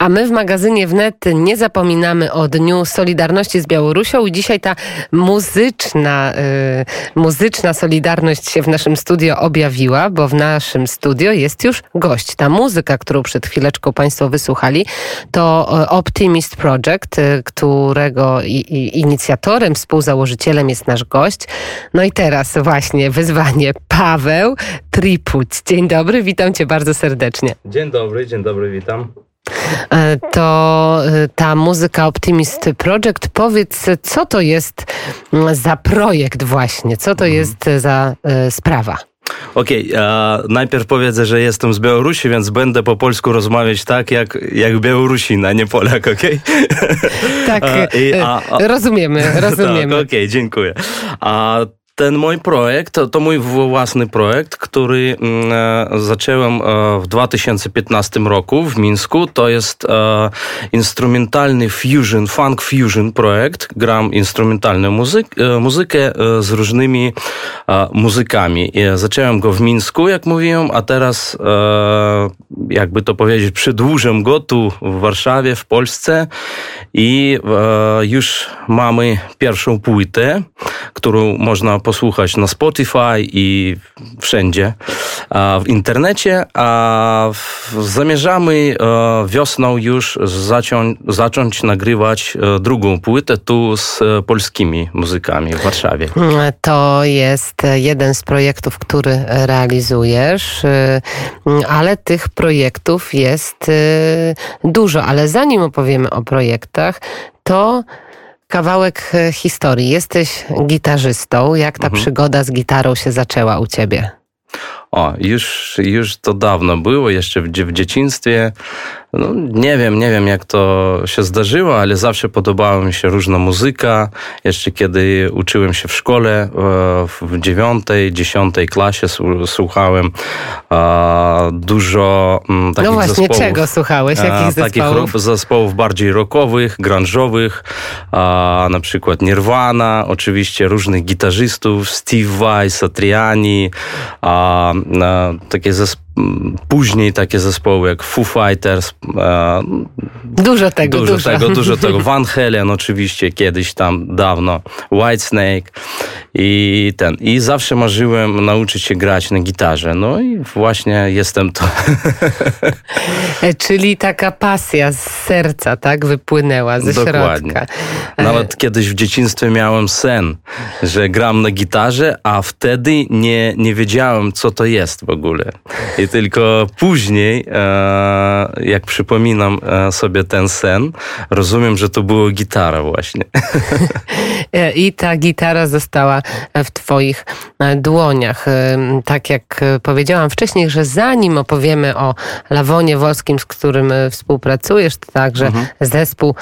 A my w magazynie Wnet nie zapominamy o Dniu Solidarności z Białorusią i dzisiaj ta muzyczna, y, muzyczna solidarność się w naszym studio objawiła, bo w naszym studio jest już gość. Ta muzyka, którą przed chwileczką Państwo wysłuchali, to y, Optimist Project, y, którego i, i inicjatorem, współzałożycielem jest nasz gość. No i teraz właśnie wyzwanie Paweł Tripuć. Dzień dobry, witam Cię bardzo serdecznie. Dzień dobry, dzień dobry, witam. To e, ta muzyka Optimist Project. Powiedz, co to jest mm, za projekt właśnie? Co to jest za e, sprawa? Okej, okay, najpierw powiedzę, że jestem z Białorusi, więc będę po polsku rozmawiać tak, jak, jak Białorusin, a nie Polak, okej? Okay? Tak, a, a, rozumiemy, rozumiemy. Tak, okej, okay, dziękuję. A ten mój projekt to, mój własny projekt, który mm, e, zacząłem e, w 2015 roku w Mińsku. To jest e, instrumentalny fusion, funk fusion projekt. Gram instrumentalną muzyk, muzykę z różnymi muzykami. Zacząłem go w Mińsku, jak mówiłem, a teraz, jakby to powiedzieć, przedłużę go tu w Warszawie, w Polsce i już mamy pierwszą płytę, którą można posłuchać na Spotify i wszędzie w internecie. A zamierzamy e, wiosną już zacząć, zacząć nagrywać e, drugą płytę tu z polskimi muzykami w Warszawie. To jest jeden z projektów, który realizujesz, e, ale tych projektów jest dużo. Ale zanim opowiemy o projektach, to kawałek e, historii. Jesteś gitarzystą. Jak ta mhm. przygoda z gitarą się zaczęła u ciebie? O, już, już to dawno było, jeszcze w, w dzieciństwie. No, nie wiem, nie wiem jak to się zdarzyło, ale zawsze podobała mi się różna muzyka. Jeszcze kiedy uczyłem się w szkole, w dziewiątej, dziesiątej klasie słuchałem dużo mm, takich No właśnie, zespołów, czego słuchałeś? Jakich zespołów? Takich zespołów bardziej rockowych, grunge'owych, na przykład Nirvana, oczywiście różnych gitarzystów, Steve Vai, Satriani, takie zespoły później takie zespoły jak Foo Fighters. E, dużo tego, dużo, dużo. tego, dużo tego. Van Halen oczywiście kiedyś tam dawno, Whitesnake i ten. I zawsze marzyłem nauczyć się grać na gitarze. No i właśnie jestem to. E, czyli taka pasja z serca, tak, wypłynęła ze Dokładnie. środka. Nawet kiedyś w dzieciństwie miałem sen, że gram na gitarze, a wtedy nie, nie wiedziałem, co to jest w ogóle. I tylko później, e, jak przypominam e, sobie ten sen, rozumiem, że to była gitara właśnie. I ta gitara została w Twoich e, dłoniach. Tak jak powiedziałam wcześniej, że zanim opowiemy o Lawonie Wolskim, z którym współpracujesz, to także mhm. zespół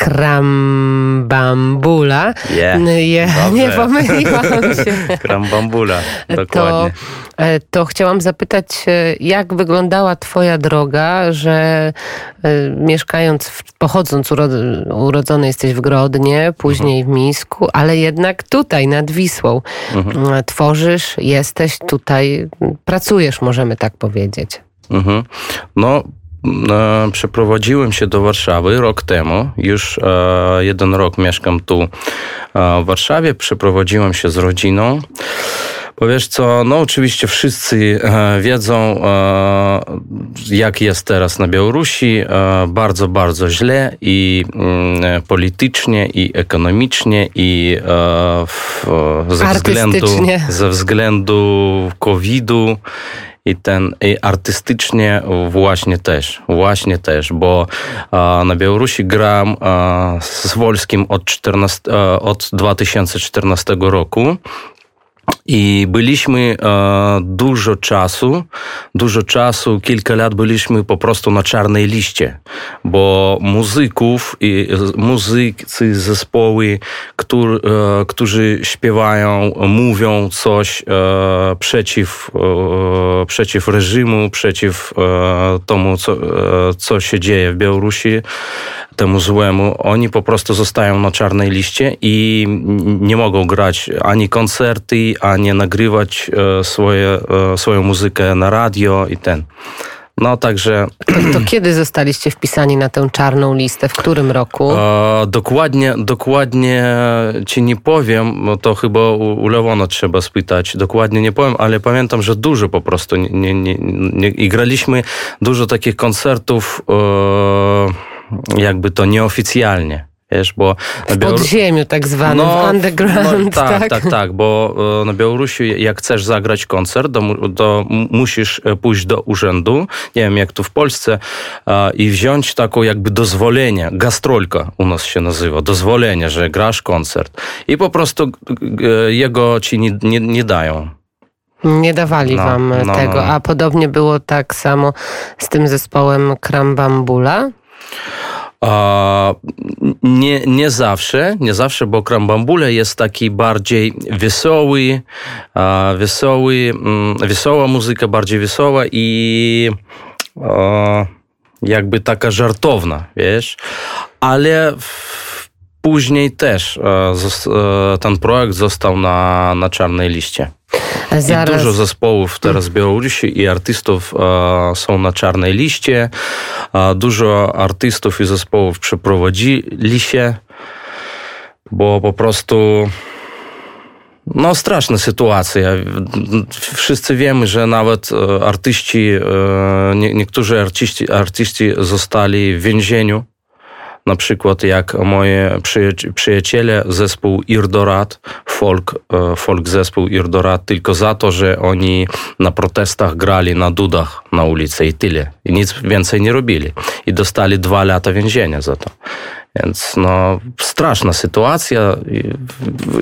Krambambula. Yeah, nie, nie pomyliłam się. Krambambula, dokładnie. To, e, to chciałam zapytać, e, jak wyglądała twoja droga, że e, mieszkając, pochodząc, urodzony jesteś w Grodnie, później mhm. w Mińsku, ale jednak tutaj, nad Wisłą, mhm. tworzysz, jesteś tutaj, pracujesz, możemy tak powiedzieć. Mhm. No, przeprowadziłem się do Warszawy rok temu. Już e, jeden rok mieszkam tu e, w Warszawie. Przeprowadziłem się z rodziną. Bo wiesz co, no oczywiście wszyscy wiedzą, jak jest teraz na Białorusi. Bardzo, bardzo źle i mm, politycznie, i ekonomicznie, i ze względu, ze względu COVID-u i ten i artystycznie właśnie też, właśnie też, bo a, na Białorusi gram a, z Wolskim od, 14, a, od 2014 roku i byliśmy e, dużo czasu, dużo czasu, kilka lat byliśmy po prostu na czarnej liście, bo muzyków i muzycy, zespoły, który, e, którzy śpiewają, mówią coś e, przeciw, przeciw reżimu, przeciw tomu, co, co się dzieje w Białorusi, temu złemu, oni po prostu zostają na czarnej liście i nie mogą grać ani koncerty, ani nagrywać e, swoje, e, swoją muzykę na radio i ten. No także... To, kiedy zostaliście wpisani na tę czarną listę? W którym roku? E, dokładnie, dokładnie ci nie powiem, bo to chyba u, u Lewona trzeba spytać. Dokładnie nie powiem, ale pamiętam, że dużo po prostu nie, nie, nie, nie i graliśmy dużo takich koncertów e, jakby to nieoficjalnie. Wiesz, bo w podziemiu tak zwanym, no, w underground. No, tak, tak, tak, tak, bo e, na Białorusi jak chcesz zagrać koncert, to, to musisz e, pójść do urzędu, nie wiem jak tu w Polsce, i wziąć taką jakby dozwolenie, gastrolka u nas się nazywa, dozwolenie, że grasz koncert. I po prostu jego ci nie, nie, nie dają. Nie dawali no, wam no, tego, no. a podobnie było tak samo z tym zespołem Krambambula? Nie, nie zawsze, nie zawsze, bo Krambambule jest taki bardziej wesoły, wesoły, mm, wesoła muzyka, bardziej wesoła i jakby taka żartowna, wiesz, ale później też e, ten projekt został na, na czarnej liście. Zaraz. I dużo zespołów teraz w Białorusi i artystów e, są na czarnej liście. E, dużo artystów i zespołów przeprowadzili się, bo po prostu no, straszna sytuacja. Wszyscy wiemy, że nawet e, artyści, e, niektórzy artyści, artyści zostali w więzieniu na przykład jak moje przyjaciele, zespół Irdorat, folk, e, folk zespół Irdorat, tylko za to, że oni na protestach grali na dudach na ulicy i tyle. I nic więcej nie robili. I dostali dwa lata więzienia za to. Więc no, straszna sytuacja.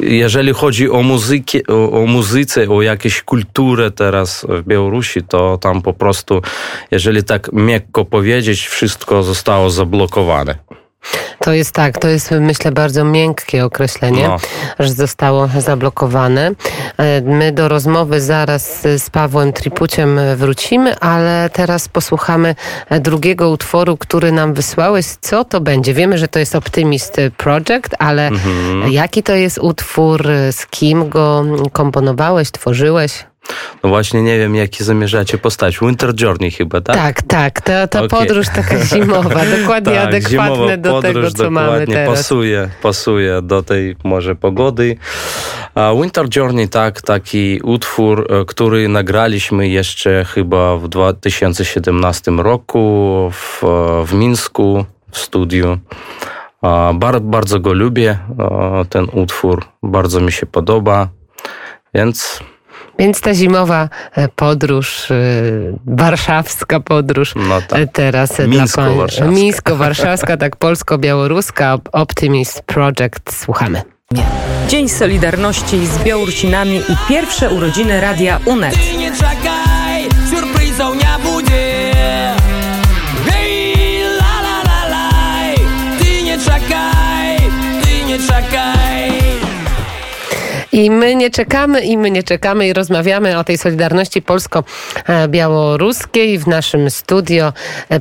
Jeżeli chodzi o, muzyki, o, o muzyce, o jakieś kulturę teraz w Białorusi, to tam po prostu, jeżeli tak miękko powiedzieć, wszystko zostało zablokowane. To jest tak, to jest myślę bardzo miękkie określenie, no. że zostało zablokowane. E, my do rozmowy zaraz z Pawłem Tripuciem wrócimy, ale teraz posłuchamy drugiego utworu, który nam wysłałeś. Co to będzie? Wiemy, że to jest Optimist Project, ale mhm. jaki to jest utwór, z kim go komponowałeś, tworzyłeś? No właśnie nie wiem, jaki zamierzacie postać. Winter Journey chyba, tak? Tak, tak. Ta, ta okay. podróż taka zimowa, dokładnie tak, adekwatne do tego, co mamy teraz. Pasuje, pasuje do tej może pogody. Winter Journey, tak, taki utwór, e, który nagraliśmy jeszcze chyba w 2017 roku w, w Mińsku w studiu. Bar, bardzo go lubię, ten utwór, bardzo mi się podoba, więc więc ta zimowa e, podróż, e, warszawska podróż no tak. E, teraz Mińsko-warszawska. dla Mińsko-warszawska, tak polsko-białoruska Optimist Project. Słuchamy. Dzień Solidarności z Białorusinami i pierwsze urodziny Radia UNET. I my nie czekamy, i my nie czekamy i rozmawiamy o tej Solidarności Polsko-Białoruskiej w naszym studio.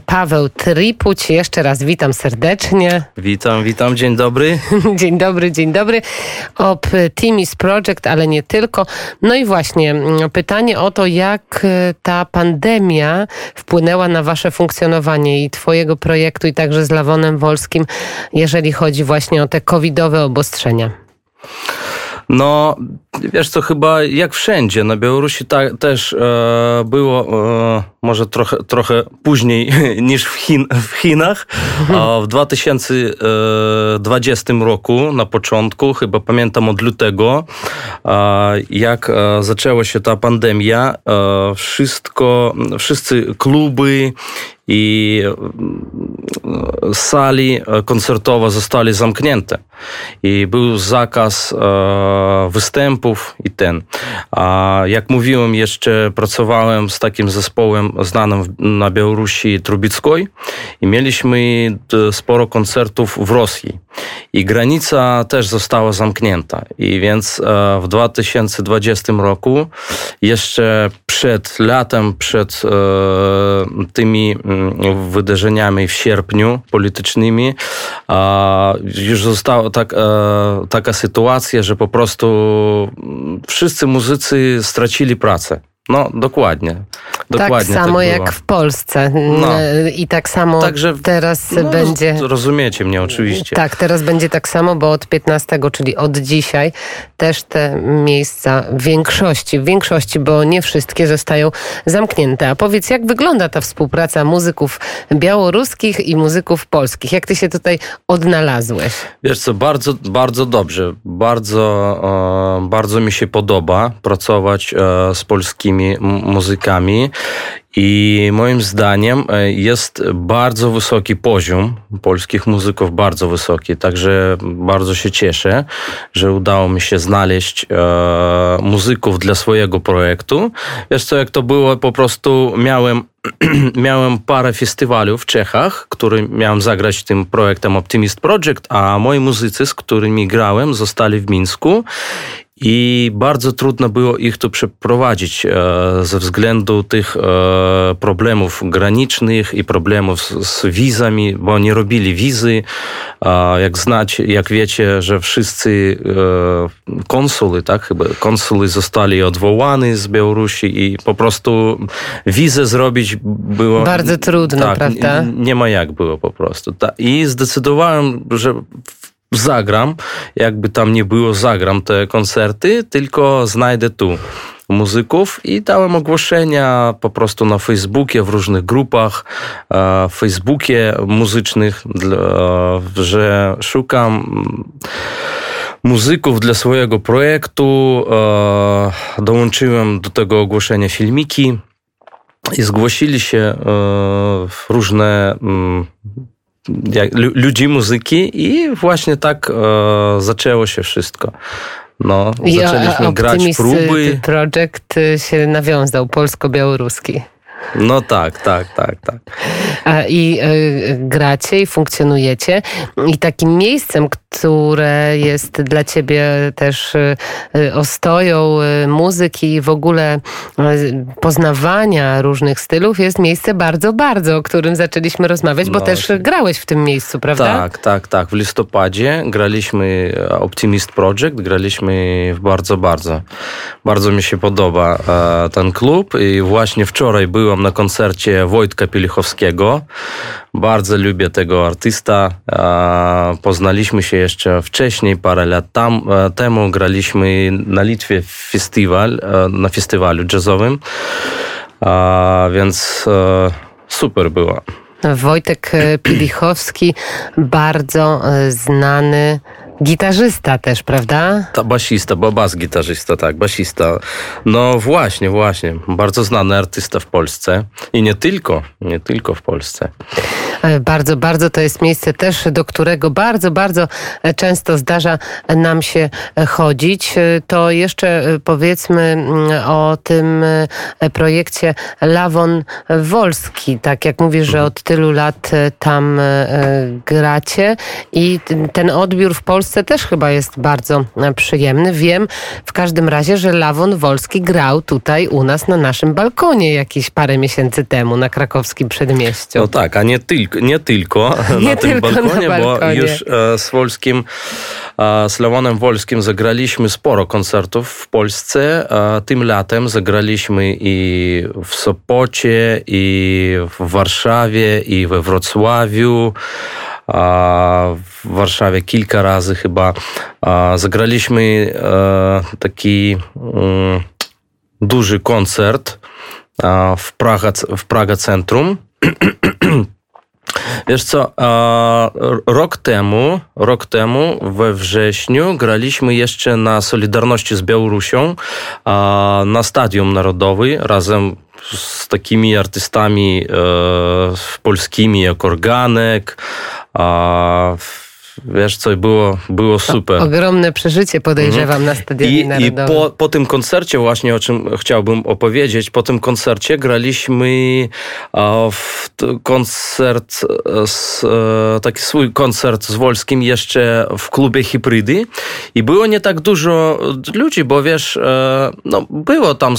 Paweł Tripuć. Jeszcze raz witam serdecznie. Witam, witam. Dzień dobry. dzień dobry, dzień dobry. Optimis Project, ale nie tylko. No i właśnie pytanie o to, jak ta pandemia wpłynęła na wasze funkcjonowanie i twojego projektu i także z Lawonem Wolskim, jeżeli chodzi właśnie o te covidowe obostrzenia. No, wiesz co, chyba jak wszędzie, na Białorusi ta, też e, było e, może trochę, trochę później niż w, Chin, w Chinach. A w 2020 roku, na początku, chyba pamiętam od lutego, jak e, zaczęła się ta pandemia, e, wszystko, wszyscy kluby i e, sali koncertowe zostały zamknięte i był zakaz występów i ten. A jak mówiłem, jeszcze pracowałem z takim zespołem znanym na Białorusi Trubickiej i mieliśmy sporo koncertów w Rosji. I granica też została zamknięta. I więc w 2020 roku, jeszcze przed latem, przed tymi wydarzeniami w sierpniu politycznymi, już została tak, taka sytuacja, że po prostu wszyscy muzycy stracili pracę. No, dokładnie. dokładnie tak samo tak jak w Polsce. No. I tak samo Także, teraz no, będzie. Rozumiecie mnie oczywiście. Tak, teraz będzie tak samo, bo od 15, czyli od dzisiaj, też te miejsca w większości, w większości, bo nie wszystkie zostają zamknięte. A powiedz, jak wygląda ta współpraca muzyków białoruskich i muzyków polskich? Jak ty się tutaj odnalazłeś? Wiesz co, bardzo, bardzo dobrze. Bardzo, e, bardzo mi się podoba pracować e, z polskimi muzykami i moim zdaniem e, jest bardzo wysoki poziom polskich muzyków, bardzo wysoki. Także bardzo się cieszę, że udało mi się znaleźć e, muzyków dla swojego projektu. Wiesz co, jak to było, po prostu miałem miałem parę festiwali w Czechach, który miałem zagrać tym projektem Optimist Project, a moi muzycy, z którymi grałem, zostali w Mińsku i bardzo trudno było ich tu przeprowadzić e, ze względu tych e, problemów granicznych i problemów z, wizami, bo nie robili wizy. Jak znać, jak wiecie, że wszyscy e, konsuly, tak, chyba konsuly zostali odwołani z Białorusi i po prostu wizę zrobić było... Bardzo trudno, tak, prawda? Nie, nie ma jak było po prostu. I zdecydowałem, że zagram, jakby tam nie było, zagram te koncerty, tylko znajdę tu muzyków i dałem ogłoszenia po prostu na Facebookie, w różnych grupach, w Facebookie muzycznych, że szukam muzyków dla swojego projektu. Dołączyłem do tego ogłoszenia filmiki i zgłosili się różne mm, jak, ludzi muzyki i właśnie tak e, zaczęło się wszystko. No, zaczęliśmy grać próby. Projekt się nawiązał, polsko-białoruski. No tak, tak, tak, tak. I y, gracie i funkcjonujecie. I takim miejscem, które jest dla ciebie też y, ostoją muzyki i w ogóle poznawania różnych stylów, jest miejsce bardzo, bardzo, o którym zaczęliśmy rozmawiać, bo no, też grałeś w tym miejscu, prawda? Tak, tak, tak. W listopadzie graliśmy Optimist Project, graliśmy w bardzo, bardzo. Bardzo mi się podoba ten klub i właśnie wczoraj byłem byłem na koncercie Wojtka Pielichowskiego. Bardzo lubię tego artysta. Poznaliśmy się jeszcze wcześniej, parę lat tam, e, temu. Graliśmy na Litwie festiwal, e, na festiwalu jazzowym. Więc e, super było. Wojtek Pielichowski, bardzo znany Gitarzysta też, prawda? Ta basista, bo bas gitarzysta, tak, basista. No właśnie, właśnie. Bardzo znany artysta w Polsce. I nie tylko, nie tylko w Polsce. E, bardzo, bardzo to jest miejsce też, do którego bardzo, bardzo e, często zdarza nam się e, chodzić. To jeszcze powiedzmy mm, o tym projekcie Lawon Wolski. Tak jak mówisz, że od tylu lat tam gracie i ten odbiór w Polsce Polsce też chyba jest bardzo e, przyjemny. Wiem w każdym razie, że Lawon Wolski grał tutaj u nas na naszym balkonie jakieś parę miesięcy temu na krakowskim przedmieściu. No tak, a nie tylko, nie tylko nie na tym balkonie, na balkonie, bo już e, z Wolskim, e, z Lawonem Wolskim zagraliśmy sporo koncertów w Polsce. Tym latem zagraliśmy i w Sopocie, i w Warszawie, i we Wrocławiu w Warszawie kilka razy chyba. Zagraliśmy e, taki mm, duży koncert w Praga, w Praga Centrum. Wiesz co, rok temu, rok temu we wrześniu graliśmy jeszcze na Solidarności z Białorusią na Stadium Narodowy razem z takimi artystami e, polskimi jak Organek, a Wiesz co, było, było super. ogromne przeżycie podejrzewam mhm. na Stadionie I, Narodowym. I po, po tym koncercie właśnie, o czym chciałbym opowiedzieć, po tym koncercie graliśmy w koncert, z, e, taki swój koncert z Wolskim jeszcze w klubie Hybrydy i było nie tak dużo ludzi, bo wiesz, e, no było tam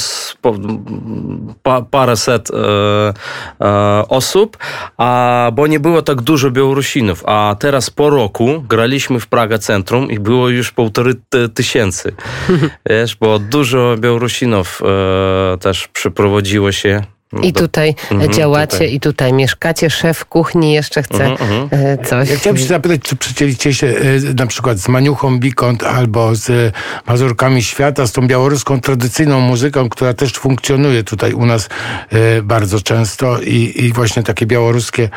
pa, paręset e, osób, a, bo nie było tak dużo Białorusinów, a teraz po roku roku graliśmy w Praga Centrum i było już półtory tysięcy. Wiesz, bo dużo Białorusinów e, też przyprowadziło się i tutaj mhm, działacie, tutaj. i tutaj mieszkacie. Szef kuchni jeszcze chce mhm, mhm. coś. Ja chciałbym się zapytać, czy przecięliście się e, na przykład z Maniuchą Bikont albo z e, Mazurkami Świata, z tą białoruską tradycyjną muzyką, która też funkcjonuje tutaj u nas e, bardzo często i, i właśnie takie białoruskie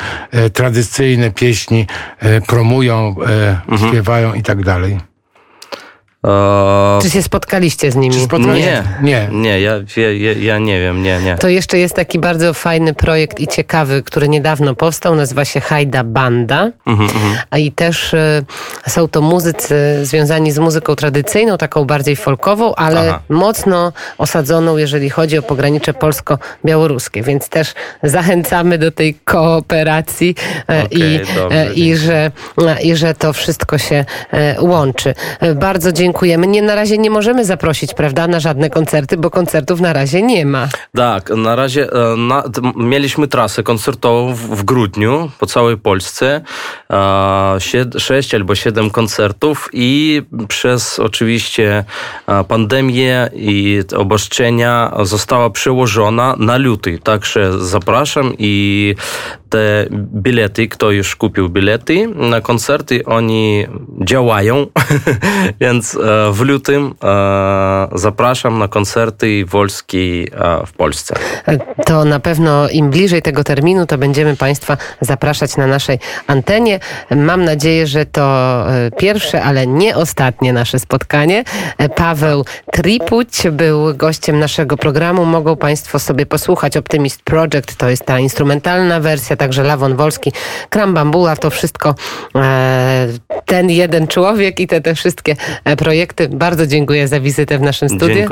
tradycyjne pieśni promują, mhm. śpiewają i tak dalej. Czy się spotkaliście z nimi? Nie, nie, nie ja, ja, ja nie wiem, nie, nie. To jeszcze jest taki bardzo fajny projekt i ciekawy, który niedawno powstał, nazywa się Hajda Banda. Mhm, mhm. A i też y, są to muzycy związani z muzyką tradycyjną, taką bardziej folkową, ale Aha. mocno osadzoną, jeżeli chodzi o pogranicze polsko-białoruskie. Więc też zachęcamy do tej kooperacji okay, i, dobrze, i, że, i że to wszystko się łączy. Bardzo dziękuję dziękujemy. Nie, na razie nie możemy zaprosić, prawda, na żadne koncerty, bo koncertów na razie nie ma. Tak, na razie e, na, mieliśmy trasę koncertową w, w, grudniu po całej Polsce. E, sześć albo siedem koncertów i przez oczywiście e, pandemię i obostrzenia została przełożona na luty. Także zapraszam i te bilety, kto już kupił bilety na koncerty, oni działają, więc e, w lutym e, zapraszam na koncerty Wolski e, w Polsce. To na pewno im bliżej tego terminu, to będziemy Państwa zapraszać na naszej antenie. Mam nadzieję, że to pierwsze, ale nie ostatnie nasze spotkanie. Paweł Tripuć był gościem naszego programu. Mogą Państwo sobie posłuchać Optimist Project, to jest ta instrumentalna wersja także Lawon Wolski, Krambambula, to wszystko e, ten jeden człowiek i te, te wszystkie e, projekty. Bardzo dziękuję za wizytę w naszym studiu.